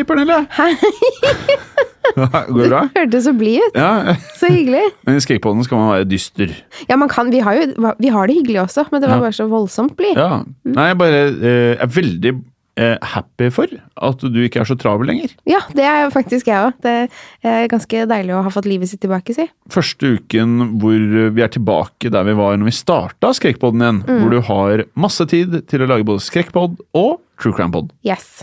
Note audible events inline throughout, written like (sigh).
Hei, Pernille! Hei, Går det bra? hørtes så blid ut. Ja, Så hyggelig. men i Skrekkpodden skal man være dyster. Ja, man kan, vi har jo vi har det hyggelig også, men det var Ja. bare så voldsomt blid. Ja. Nei, jeg bare eh, er veldig eh, happy for at du ikke er så travel lenger. Ja, det er faktisk jeg òg. Det er ganske deilig å ha fått livet sitt tilbake, si. Første uken hvor vi er tilbake der vi var når vi starta Skrekkpodden igjen. Mm. Hvor du har masse tid til å lage både skrekkpod og true crime-pod. Yes.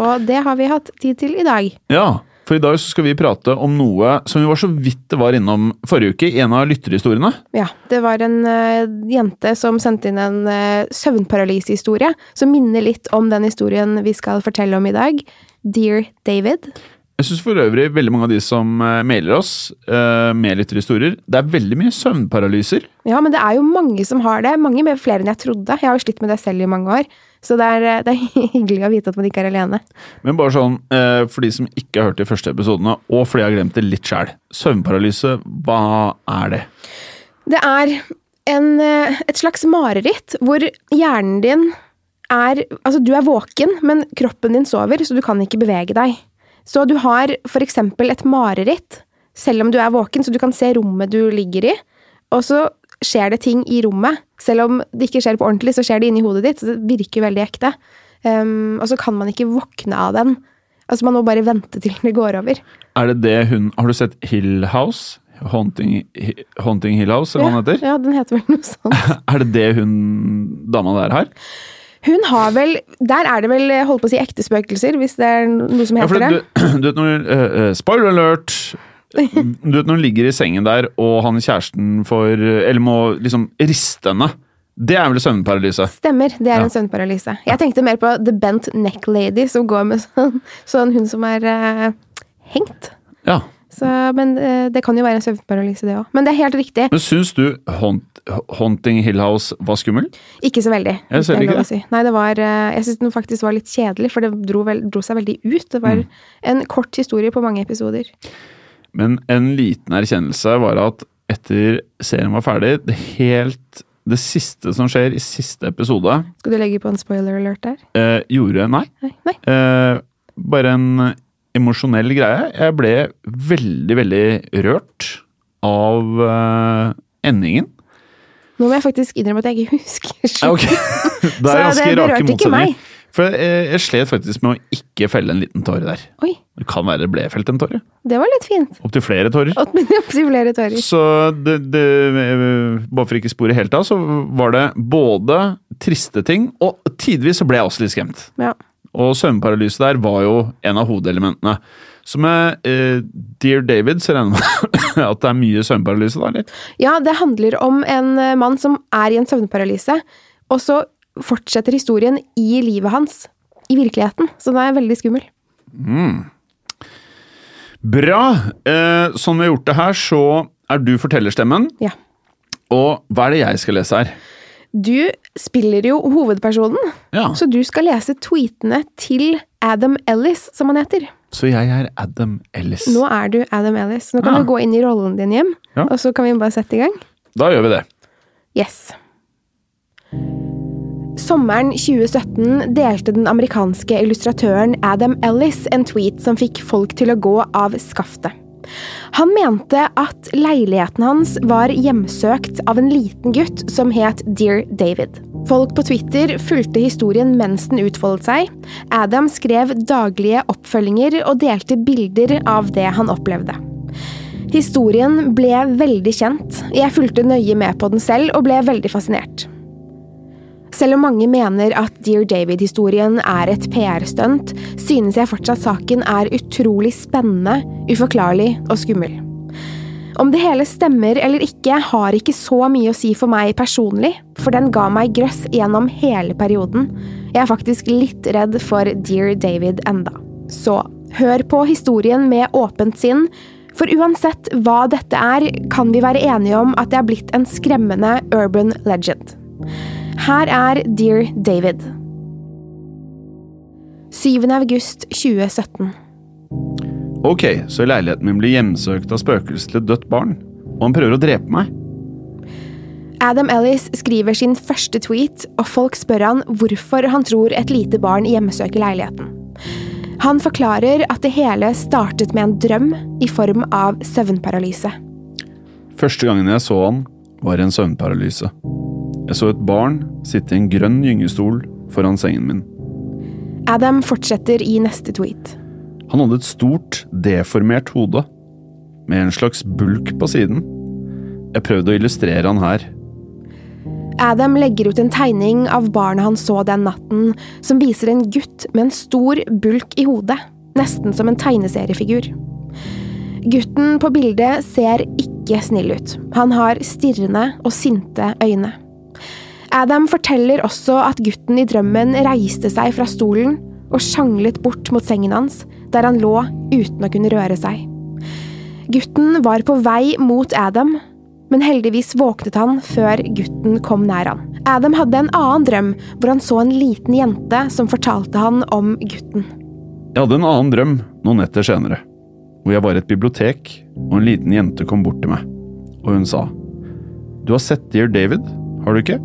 Og det har vi hatt tid til i dag. Ja, for i dag så skal vi prate om noe som vi var så vidt det var innom forrige uke i en av lytterhistoriene. Ja, det var en uh, jente som sendte inn en uh, søvnparalysehistorie som minner litt om den historien vi skal fortelle om i dag. Dear David. Jeg syns for øvrig veldig mange av de som eh, mailer oss uh, med lytterhistorier, det er veldig mye søvnparalyser. Ja, men det er jo mange som har det. Mange mer flere enn jeg trodde. Jeg har jo slitt med det selv i mange år. Så det er, eh, det er (laughs) hyggelig å vite at man ikke er alene. Men bare sånn, uh, for de som ikke har hørt de første episodene, og fordi jeg har glemt det litt sjæl. Søvnparalyse, hva er det? Det er en, et slags mareritt hvor hjernen din er Altså, du er våken, men kroppen din sover, så du kan ikke bevege deg. Så du har for eksempel et mareritt, selv om du er våken, så du kan se rommet du ligger i, og så skjer det ting i rommet. Selv om det ikke skjer på ordentlig, så skjer det inni hodet ditt, så det virker veldig ekte. Um, og så kan man ikke våkne av den. Altså, man må bare vente til det går over. Er det det hun Har du sett Hill House? Haunting, Haunting Hill House, eller hva den heter? Ja, den heter vel noe sånt. (laughs) Er det det hun dama der har? Hun har vel Der er det vel holdt på å si ekte spøkelser, hvis det er noe som Ja, heter du, det. (clears throat) du vet når eh, Spoiler alert! (laughs) Du vet når hun ligger i sengen der, og han kjæresten får Eller må liksom riste henne. Det er vel søvnparalyse? Stemmer, det er Ja. en søvnparalyse. Jeg tenkte mer på The Bent Neck Lady, som går med sånn, sånn hun som er uh, hengt. Ja. Så, men eh, det kan jo være en søvnparalyse, det òg. Men det er helt riktig. Men syns du Haunt, Haunting Hill House var skummel? Ikke så veldig. Jeg ser det er ikke det. Si. Nei, det var eh, Jeg syns den faktisk var litt kjedelig, for det dro, vel, dro seg veldig ut. Det var Mm. en kort historie på mange episoder. Men en liten erkjennelse var at etter serien var ferdig, det helt det siste som skjer i siste episode, Skal du legge på en spoiler alert der? eh, gjorde Nei. Nei. Nei. Eh, bare en emosjonell greie. Jeg ble veldig, veldig rørt av uh, endingen. Nå må jeg faktisk innrømme at jeg ikke (laughs) husker så Ok, (laughs) Det er ganske rake motsetninger. For jeg, jeg slet faktisk med å ikke felle en liten tåre der. Oi, Det kan være det ble felt en tåre. det var litt fint. Opptil flere tårer. Opp til flere tårer. Så det, det Bare for ikke spore helt av, så var det både triste ting, og tidvis så ble jeg også litt skremt. Ja. Og søvnparalyse der var jo en av hovedelementene. Så med uh, Dear David så regner jeg (laughs) med at det er mye søvnparalyse, da? eller? Ja, det handler om en eh, mann som er i en søvnparalyse, og så fortsetter historien i livet hans, i virkeligheten. Så den er veldig skummel. Mm. Bra! Uh, sånn vi har gjort det her, så er du fortellerstemmen. Ja. Og hva er det jeg skal lese her? Du spiller jo hovedpersonen, Ja. så du skal lese tweetene til Adam Ellis, som han heter. Så jeg er Adam Ellis. Nå er du Adam Ellis. Nå kan Ja. du gå inn i rollen din hjem, Ja. og så kan vi bare sette i gang. Da gjør vi det. Yes. Sommeren 2017 delte den amerikanske illustratøren Adam Ellis en tweet som fikk folk til å gå av skaftet. Han mente at leiligheten hans var hjemsøkt av en liten gutt som het Dear David. Folk på Twitter fulgte historien mens den utfoldet seg. Adam skrev daglige oppfølginger og delte bilder av det han opplevde. Historien ble veldig kjent. Jeg fulgte nøye med på den selv og ble veldig fascinert. Selv om mange mener at Dear David-historien er et PR-stunt, synes jeg fortsatt saken er utrolig spennende, uforklarlig og skummel. Om det hele stemmer eller ikke, har ikke så mye å si for meg personlig, for den ga meg grøss gjennom hele perioden. Jeg er faktisk litt redd for Dear David enda. Så hør på historien med åpent sinn, for uansett hva dette er, kan vi være enige om at det er blitt en skremmende urban legend. Her er Dear David. 7. august 2017. Ok, så leiligheten min blir hjemsøkt av spøkelset til et dødt barn, og han prøver å drepe meg. Adam Ellis skriver sin første tweet, og folk spør han hvorfor han tror et lite barn hjemsøker leiligheten. Han forklarer at det hele startet med en drøm i form av søvnparalyse. Første gangen jeg så han, var en søvnparalyse. Jeg så et barn sitte i en grønn gyngestol foran sengen min. Adam fortsetter i neste tweet. Han hadde et stort, deformert hode, med en slags bulk på siden. Jeg prøvde å illustrere han her. Adam legger ut en tegning av barnet han så den natten, som viser en gutt med en stor bulk i hodet, nesten som en tegneseriefigur. Gutten på bildet ser ikke snill ut. Han har stirrende og sinte øyne. Adam forteller også at gutten i drømmen reiste seg fra stolen og sjanglet bort mot sengen hans, der han lå uten å kunne røre seg. Gutten var på vei mot Adam, men heldigvis våknet han før gutten kom nær han. Adam hadde en annen drøm hvor han så en liten jente som fortalte han om gutten. Jeg hadde en annen drøm noen netter senere, hvor jeg var i et bibliotek, og en liten jente kom bort til meg, og hun sa Du har sett Dear David, har du ikke?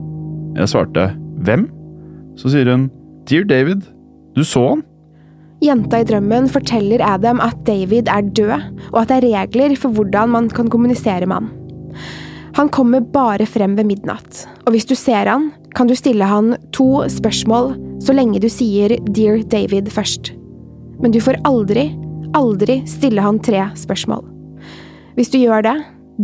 Jeg svarte Hvem? Så sier hun Dear David, du så han? Jenta i drømmen forteller Adam at David er død, og at det er regler for hvordan man kan kommunisere med han. Han kommer bare frem ved midnatt, og hvis du ser han, kan du stille han to spørsmål så lenge du sier Dear David først. Men du får aldri, aldri stille han tre spørsmål. Hvis du gjør det,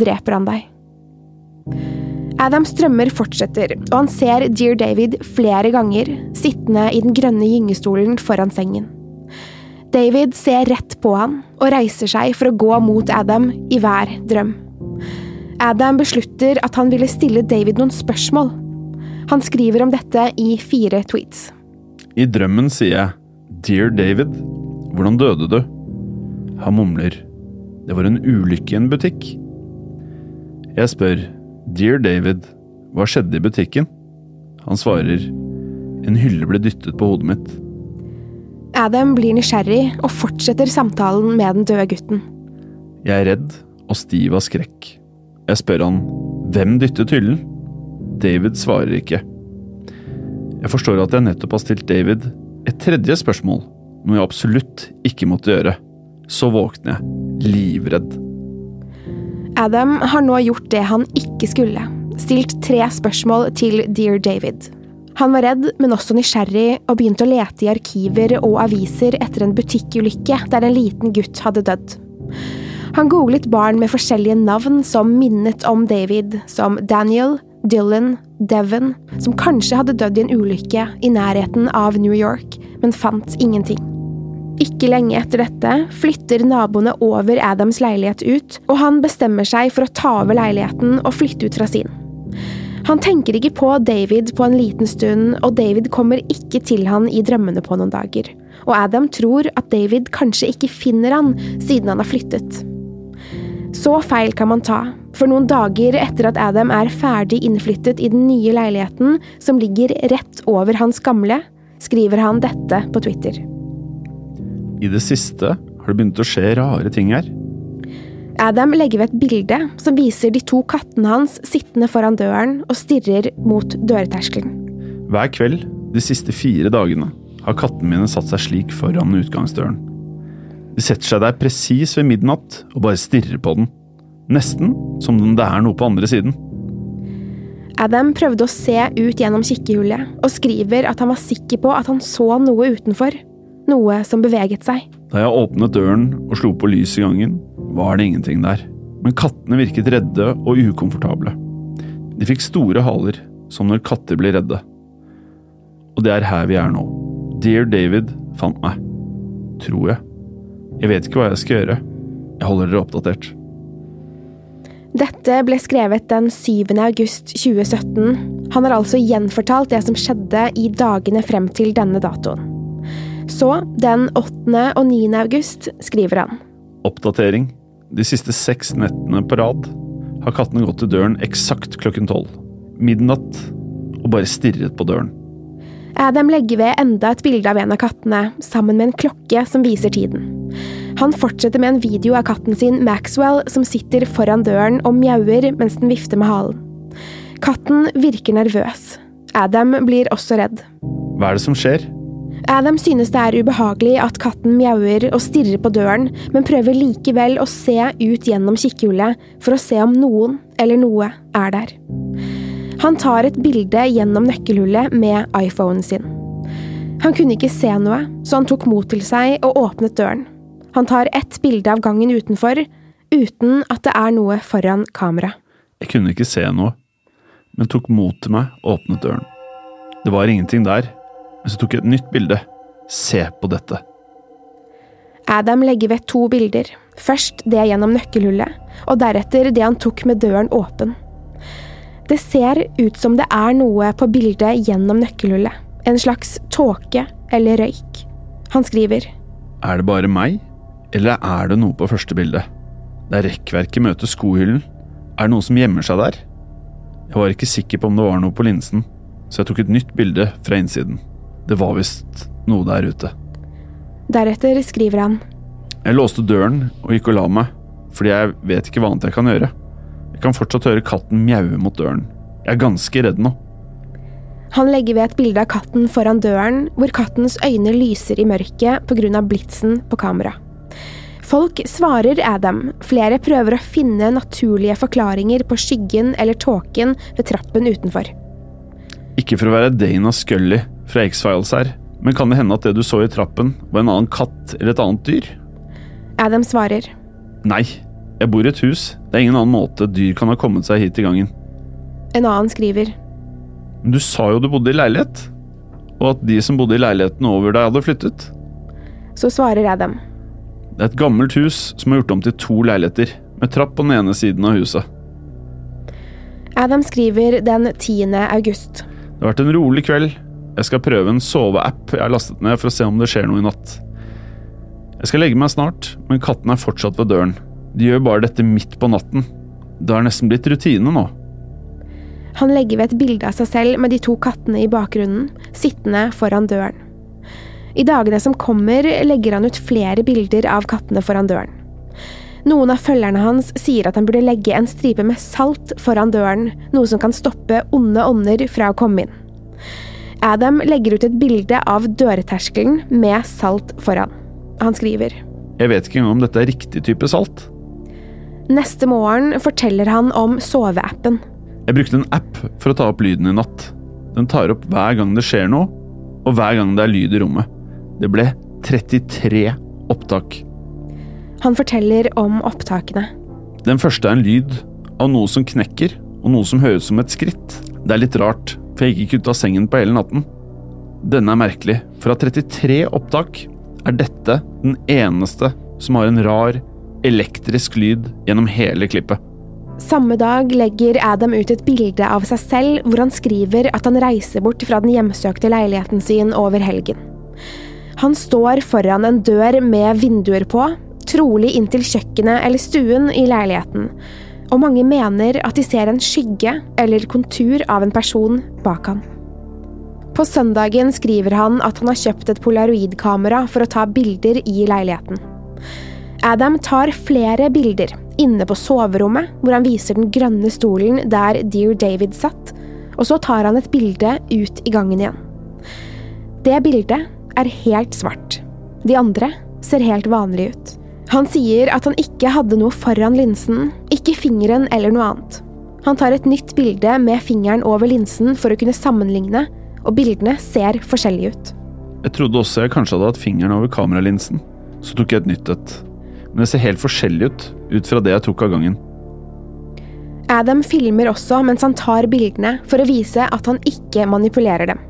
dreper han deg. Adams drømmer fortsetter, og han ser Dear David flere ganger, sittende i den grønne gyngestolen foran sengen. David ser rett på han og reiser seg for å gå mot Adam i hver drøm. Adam beslutter at han ville stille David noen spørsmål. Han skriver om dette i fire tweets. I drømmen sier jeg Dear David, hvordan døde du? Han mumler Det var en ulykke i en butikk. Jeg spør Dear David, hva skjedde i butikken? Han svarer En hylle ble dyttet på hodet mitt. Adam blir nysgjerrig og fortsetter samtalen med den døde gutten. Jeg er redd og stiv av skrekk. Jeg spør han hvem dyttet hyllen? David svarer ikke. Jeg forstår at jeg nettopp har stilt David et tredje spørsmål, noe jeg absolutt ikke måtte gjøre. Så våkner jeg, livredd. Adam har nå gjort det han ikke skulle, stilt tre spørsmål til Dear David. Han var redd, men også nysgjerrig, og begynte å lete i arkiver og aviser etter en butikkulykke der en liten gutt hadde dødd. Han googlet barn med forskjellige navn som minnet om David, som Daniel, Dylan, Devon, som kanskje hadde dødd i en ulykke i nærheten av New York, men fant ingenting. Ikke lenge etter dette flytter naboene over Adams leilighet ut, og han bestemmer seg for å ta over leiligheten og flytte ut fra sin. Han tenker ikke på David på en liten stund, og David kommer ikke til han i drømmene på noen dager. Og Adam tror at David kanskje ikke finner han siden han har flyttet. Så feil kan man ta, for noen dager etter at Adam er ferdig innflyttet i den nye leiligheten, som ligger rett over hans gamle, skriver han dette på Twitter. I det siste har det begynt å skje rare ting her. Adam legger ved et bilde som viser de to kattene hans sittende foran døren og stirrer mot dørterskelen. Hver kveld de siste fire dagene har kattene mine satt seg slik foran utgangsdøren. De setter seg der presis ved midnatt og bare stirrer på den. Nesten som om det er noe på andre siden. Adam prøvde å se ut gjennom kikkehullet, og skriver at han var sikker på at han så noe utenfor. Noe som beveget seg. Da jeg åpnet døren og slo på lys i gangen, var det ingenting der. Men kattene virket redde og ukomfortable. De fikk store haler, som når katter blir redde. Og det er her vi er nå. Dear David fant meg. Tror jeg. Jeg vet ikke hva jeg skal gjøre. Jeg holder dere oppdatert. Dette ble skrevet den 7. august 2017. Han har altså gjenfortalt det som skjedde i dagene frem til denne datoen. Så, den 8. og 9. august, skriver han. Oppdatering. De siste seks nettene på rad har kattene gått til døren eksakt klokken tolv. Midnatt. Og bare stirret på døren. Adam legger ved enda et bilde av en av kattene, sammen med en klokke som viser tiden. Han fortsetter med en video av katten sin, Maxwell, som sitter foran døren og mjauer mens den vifter med halen. Katten virker nervøs. Adam blir også redd. Hva er det som skjer? Adam synes det er ubehagelig at katten mjauer og stirrer på døren, men prøver likevel å se ut gjennom kikkehullet for å se om noen eller noe er der. Han tar et bilde gjennom nøkkelhullet med iPhonen sin. Han kunne ikke se noe, så han tok mot til seg og åpnet døren. Han tar ett bilde av gangen utenfor, uten at det er noe foran kamera. Jeg kunne ikke se noe, men tok mot til meg og åpnet døren. Det var ingenting der, men så tok jeg et nytt bilde. Se på dette. Adam legger ved to bilder. Først det gjennom nøkkelhullet, og deretter det han tok med døren åpen. Det ser ut som det er noe på bildet gjennom nøkkelhullet. En slags tåke eller røyk. Han skriver. Er det bare meg, eller er det noe på første bilde? Der rekkverket møter skohyllen, er det noe som gjemmer seg der? Jeg var ikke sikker på om det var noe på linsen, så jeg tok et nytt bilde fra innsiden. Det var visst noe der ute. Deretter skriver han. Jeg låste døren og gikk og la meg, fordi jeg vet ikke hva annet jeg kan gjøre. Jeg kan fortsatt høre katten mjaue mot døren. Jeg er ganske redd nå. Han legger ved et bilde av katten foran døren, hvor kattens øyne lyser i mørket pga. blitsen på kamera. Folk svarer Adam, flere prøver å finne naturlige forklaringer på skyggen eller tåken ved trappen utenfor. Ikke for å være Dana Scully fra X-Files her, men kan det hende at det du så i trappen, var en annen katt eller et annet dyr? Adam svarer. Nei, jeg bor i et hus. Det er ingen annen måte dyr kan ha kommet seg hit i gangen. En annen skriver. Men du sa jo du bodde i leilighet, og at de som bodde i leiligheten over deg, hadde flyttet. Så svarer Adam. Det er et gammelt hus som er gjort om til to leiligheter, med trapp på den ene siden av huset. Adam skriver den 10. august. Det har vært en rolig kveld. Jeg skal prøve en soveapp jeg har lastet ned for å se om det skjer noe i natt. Jeg skal legge meg snart, men katten er fortsatt ved døren. De gjør bare dette midt på natten. Det har nesten blitt rutine nå. Han legger ved et bilde av seg selv med de to kattene i bakgrunnen, sittende foran døren. I dagene som kommer, legger han ut flere bilder av kattene foran døren. Noen av følgerne hans sier at han burde legge en stripe med salt foran døren, noe som kan stoppe onde ånder fra å komme inn. Adam legger ut et bilde av dørterskelen med salt foran. Han skriver. Jeg vet ikke engang om dette er riktig type salt. Neste morgen forteller han om soveappen. Jeg brukte en app for å ta opp lyden i natt. Den tar opp hver gang det skjer noe, og hver gang det er lyd i rommet. Det ble 33 opptak. Han forteller om opptakene. Den første er en lyd av noe som knekker, og noe som høres som et skritt. Det er litt rart, for jeg gikk ikke ut av sengen på hele natten. Denne er merkelig, for av 33 opptak er dette den eneste som har en rar, elektrisk lyd gjennom hele klippet. Samme dag legger Adam ut et bilde av seg selv hvor han skriver at han reiser bort fra den hjemsøkte leiligheten sin over helgen. Han står foran en dør med vinduer på, trolig inn til kjøkkenet eller stuen i leiligheten, og mange mener at de ser en skygge eller kontur av en person bak han. På søndagen skriver han at han har kjøpt et polaroidkamera for å ta bilder i leiligheten. Adam tar flere bilder inne på soverommet, hvor han viser den grønne stolen der Dear David satt, og så tar han et bilde ut i gangen igjen. Det bildet er helt svart. De andre ser helt vanlige ut. Han sier at han ikke hadde noe foran linsen, ikke fingeren eller noe annet. Han tar et nytt bilde med fingeren over linsen for å kunne sammenligne, og bildene ser forskjellige ut. Jeg trodde også jeg kanskje hadde hatt fingeren over kameralinsen. Så tok jeg et nytt et. Men det ser helt forskjellig ut, ut fra det jeg tok av gangen. Adam filmer også mens han tar bildene, for å vise at han ikke manipulerer dem.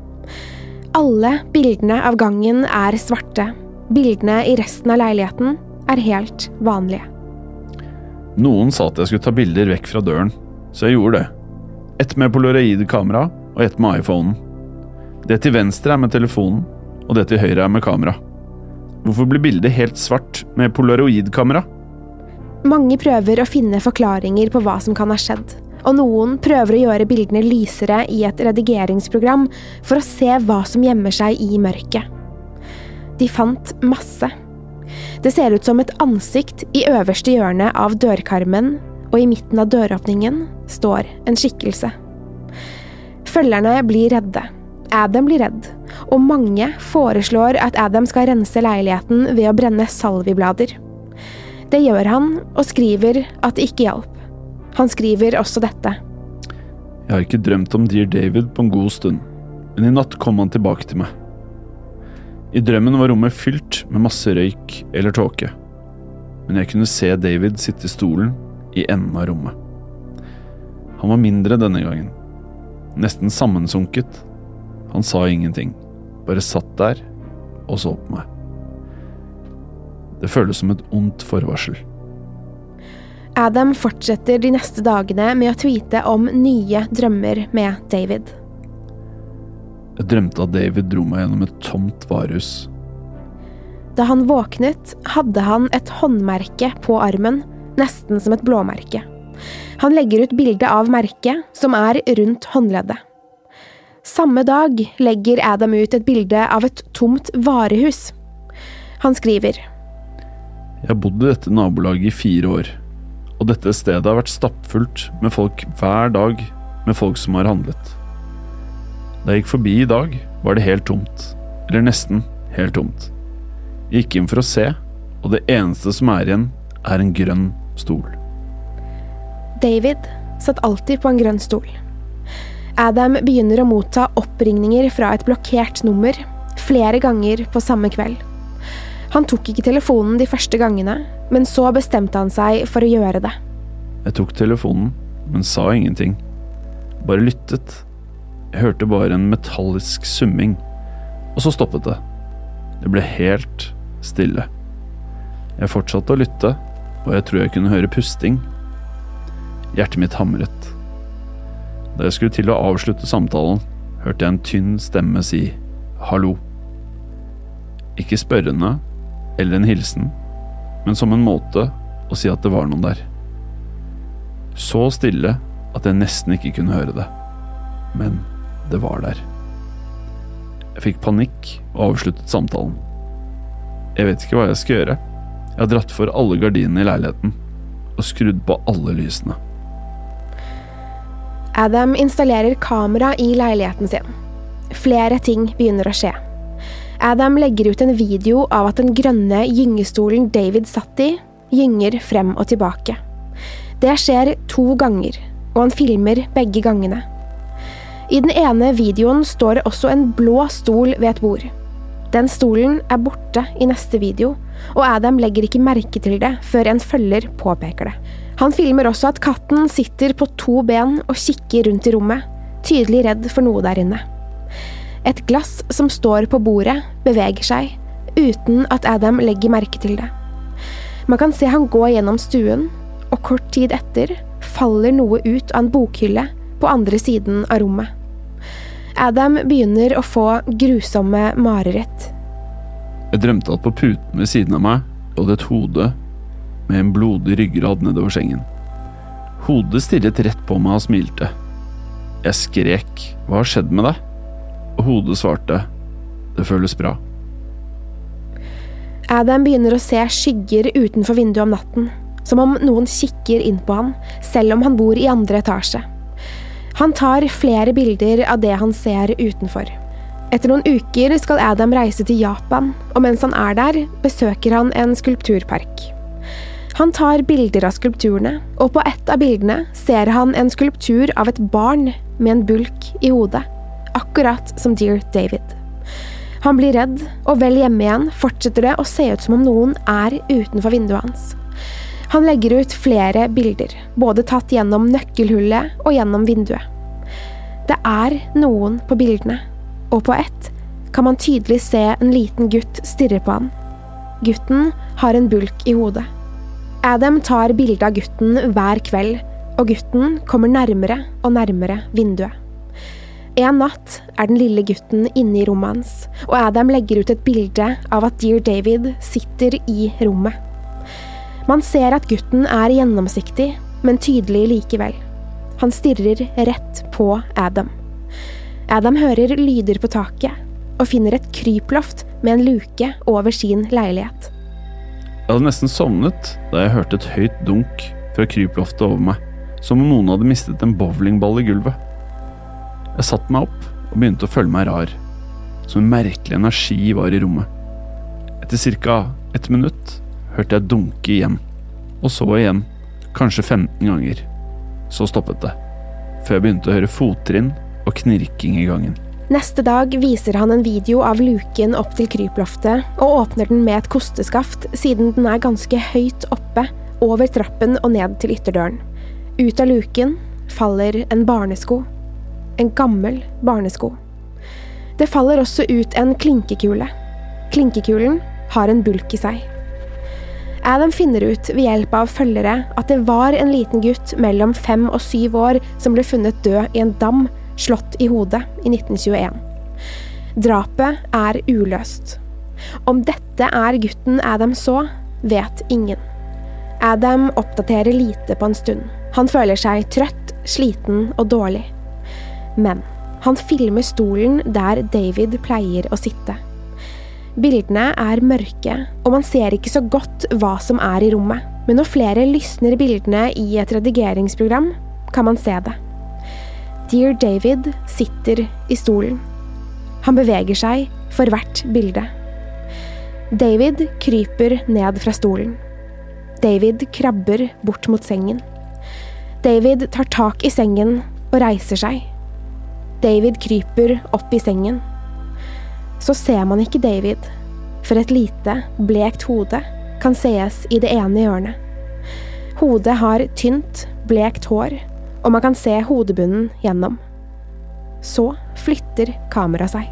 Alle bildene av gangen er svarte. Bildene i resten av leiligheten er helt vanlige. Noen sa at jeg skulle ta bilder vekk fra døren, så jeg gjorde det. Ett med polaroid-kamera og ett med iPhonen. Det til venstre er med telefonen, og det til høyre er med kamera. Hvorfor blir bildet helt svart med polaroid-kamera? Mange prøver å finne forklaringer på hva som kan ha skjedd, og noen prøver å gjøre bildene lysere i et redigeringsprogram for å se hva som gjemmer seg i mørket. De fant masse. Det ser ut som et ansikt i øverste hjørne av dørkarmen, og i midten av døråpningen står en skikkelse. Følgerne blir redde. Adam blir redd, og mange foreslår at Adam skal rense leiligheten ved å brenne salviblader. Det gjør han, og skriver at det ikke hjalp. Han skriver også dette. Jeg har ikke drømt om Dear David på en god stund, men i natt kom han tilbake til meg. I drømmen var rommet fylt med masse røyk eller tåke, men jeg kunne se David sitte i stolen i enden av rommet. Han var mindre denne gangen, nesten sammensunket. Han sa ingenting, bare satt der og så på meg. Det føles som et ondt forvarsel. Adam fortsetter de neste dagene med å tweete om nye drømmer med David. Jeg drømte at David dro meg gjennom et tomt varehus. Da han våknet, hadde han et håndmerke på armen, nesten som et blåmerke. Han legger ut bilde av merket, som er rundt håndleddet. Samme dag legger Adam ut et bilde av et tomt varehus. Han skriver Jeg har bodd i dette nabolaget i fire år, og dette stedet har vært stappfullt med folk hver dag, med folk som har handlet. Da jeg gikk forbi i dag, var det helt tomt. Eller nesten helt tomt. Jeg gikk inn for å se, og det eneste som er igjen, er en grønn stol. David satt alltid på en grønn stol. Adam begynner å motta oppringninger fra et blokkert nummer, flere ganger på samme kveld. Han tok ikke telefonen de første gangene, men så bestemte han seg for å gjøre det. Jeg tok telefonen, men sa ingenting. Bare lyttet hørte bare en metallisk summing, og så stoppet det. Det ble helt stille. Jeg fortsatte å lytte, og jeg tror jeg kunne høre pusting. Hjertet mitt hamret. Da jeg skulle til å avslutte samtalen, hørte jeg en tynn stemme si hallo. Ikke spørrende eller en hilsen, men som en måte å si at det var noen der. Så stille at jeg nesten ikke kunne høre det. Men det var der. Jeg fikk panikk og avsluttet samtalen. Jeg vet ikke hva jeg skal gjøre. Jeg har dratt for alle gardinene i leiligheten og skrudd på alle lysene. Adam installerer kamera i leiligheten sin. Flere ting begynner å skje. Adam legger ut en video av at den grønne gyngestolen David satt i, gynger frem og tilbake. Det skjer to ganger, og han filmer begge gangene. I den ene videoen står det også en blå stol ved et bord. Den stolen er borte i neste video, og Adam legger ikke merke til det før en følger påpeker det. Han filmer også at katten sitter på to ben og kikker rundt i rommet. tydelig redd for noe der inne. Et glass som står på bordet, beveger seg, uten at Adam legger merke til det. Man kan se han gå gjennom stuen, og kort tid etter faller noe ut av en bokhylle på andre siden av rommet. Adam begynner å få grusomme mareritt. Jeg drømte at på puten ved siden av meg lå det et hode med en blodig ryggrad nedover sengen. Hodet stirret rett på meg og smilte. Jeg skrek hva har skjedd med deg? Og hodet svarte det føles bra. Adam begynner å se skygger utenfor vinduet om natten, som om noen kikker inn på han, selv om han bor i andre etasje. Han tar flere bilder av det han ser utenfor. Etter noen uker skal Adam reise til Japan, og mens han er der, besøker han en skulpturpark. Han tar bilder av skulpturene, og på ett av bildene ser han en skulptur av et barn med en bulk i hodet, akkurat som Dear David. Han blir redd, og vel hjemme igjen fortsetter det å se ut som om noen er utenfor vinduet hans. Han legger ut flere bilder, både tatt gjennom nøkkelhullet og gjennom vinduet. Det er noen på bildene, og på ett kan man tydelig se en liten gutt stirre på han. Gutten har en bulk i hodet. Adam tar bilde av gutten hver kveld, og gutten kommer nærmere og nærmere vinduet. En natt er den lille gutten inne i rommet hans, og Adam legger ut et bilde av at Dear David sitter i rommet. Man ser at gutten er gjennomsiktig, men tydelig likevel. Han stirrer rett på Adam. Adam hører lyder på taket, og finner et kryploft med en luke over sin leilighet. Jeg hadde nesten sovnet da jeg hørte et høyt dunk fra kryploftet over meg, som om noen hadde mistet en bowlingball i gulvet. Jeg satte meg opp og begynte å føle meg rar, som en merkelig energi var i rommet. Etter ca. et minutt hørte jeg dunke igjen, og så igjen, kanskje 15 ganger. Så stoppet det, før jeg begynte å høre fottrinn og knirking i gangen. Neste dag viser han en video av luken opp til kryploftet, og åpner den med et kosteskaft, siden den er ganske høyt oppe, over trappen og ned til ytterdøren. Ut av luken faller en barnesko. En gammel barnesko. Det faller også ut en klinkekule. Klinkekulen har en bulk i seg. Adam finner ut ved hjelp av følgere at det var en liten gutt mellom fem og syv år som ble funnet død i en dam slått i hodet i 1921. Drapet er uløst. Om dette er gutten Adam så, vet ingen. Adam oppdaterer lite på en stund. Han føler seg trøtt, sliten og dårlig. Men han filmer stolen der David pleier å sitte. Bildene er mørke, og man ser ikke så godt hva som er i rommet, men når flere lysner bildene i et redigeringsprogram, kan man se det. Dear David sitter i stolen. Han beveger seg for hvert bilde. David kryper ned fra stolen. David krabber bort mot sengen. David tar tak i sengen og reiser seg. David kryper opp i sengen. Så ser man ikke David, for et lite, blekt hode kan sees i det ene hjørnet. Hodet har tynt, blekt hår, og man kan se hodebunnen gjennom. Så flytter kameraet seg.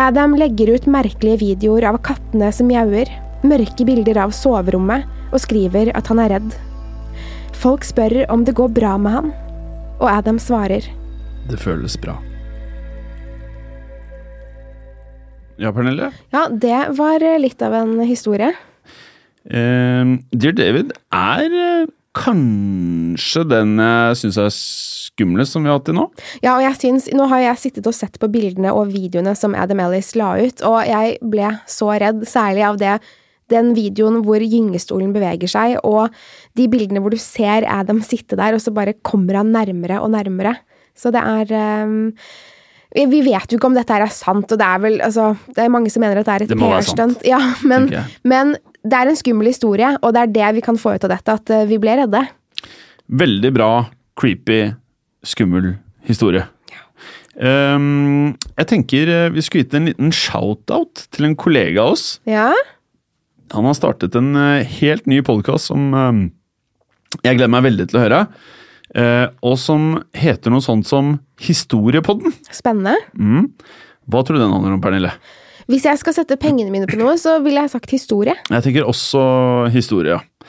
Adam legger ut merkelige videoer av kattene som mjauer, mørke bilder av soverommet, og skriver at han er redd. Folk spør om det går bra med han, og Adam svarer. Det føles bra. Ja, Pernille? Ja, det var litt av en historie. Uh, Dear David er eh, kanskje den jeg syns er skumlest som vi har hatt til nå. Ja, og jeg syns Nå har jeg sittet og sett på bildene og videoene som Adam Ellis la ut, og jeg ble så redd, særlig av det den videoen hvor gyngestolen beveger seg, og de bildene hvor du ser Adam sitte der, og så bare kommer han nærmere og nærmere. Så det er um, Vi vet jo ikke om dette her er sant, og det er vel altså Det er mange som mener at det er et PR-stunt. Ja, men, men det er en skummel historie, og det er det vi kan få ut av dette, at uh, vi ble redde. Veldig bra, creepy, skummel historie. Um, jeg tenker eh, vi skulle gitt en liten shout-out til en kollega av oss. Ja? Han har startet en uh, helt ny podkast som um, jeg gleder meg veldig til å høre. Eh, og som heter noe sånt som Historiepodden. Spennende. Mm. Hva tror du den handler om, Pernille? Hvis jeg skal sette pengene mine på noe, så ville jeg sagt historie. Jeg tenker også historie, ja.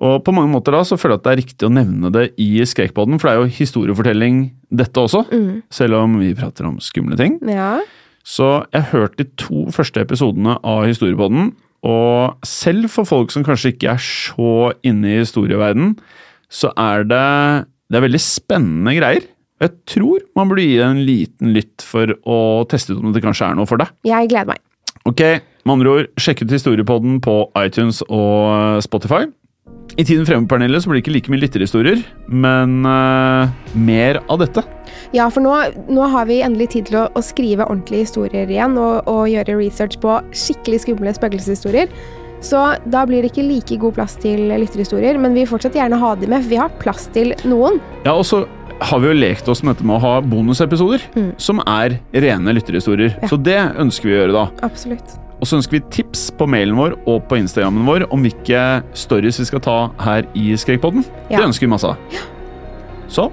Og på mange måter da så føler jeg at det er riktig å nevne det i Skrekkpodden, for det er jo historiefortelling dette også, Mm. selv om vi prater om skumle ting. Ja. Så jeg hørte de to første episodene av Historiepodden, og selv for folk som kanskje ikke er så inne i historieverden, så er det, det er veldig spennende greier. Jeg tror man burde gi en liten lytt for å teste ut om det kanskje er noe for deg. Jeg gleder meg. Ok, med andre ord, sjekk ut Historiepodden på iTunes og Spotify. I tiden fremme på panelet så blir det ikke like mye lytterhistorier, men uh, mer av dette. Ja, for nå, nå har vi endelig tid til å, å skrive ordentlige historier igjen, og, og gjøre research på skikkelig skumle spøkelseshistorier. Så da blir det ikke like god plass til lytterhistorier, men vi vil fortsatt gjerne ha de med, for vi har plass til noen. Ja, og så har vi jo lekt oss med dette med å ha bonusepisoder, Mm. som er rene lytterhistorier. Ja. Så det ønsker vi å gjøre da. Absolutt. Og så ønsker vi tips på mailen vår og på Instagrammen vår om hvilke stories vi skal ta her i Skrekkpodden. Ja. Det ønsker vi masse av. Så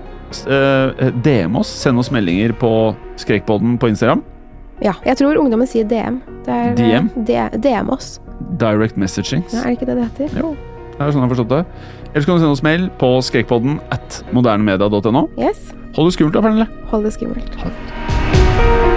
eh, DM oss, send oss meldinger på Skrekkpodden på Instagram. Ja, jeg tror ungdommen sier DM. Det er, eh, DM? DM oss. Direct messaging. Ja, er det ikke det det heter? Jo, det er sånn jeg har forstått det. Ellers kan du sende oss mail på skrekkpodden at modernemedia.no. Yes. Hold det skummelt da, Pernille. Hold det skummelt. Moderne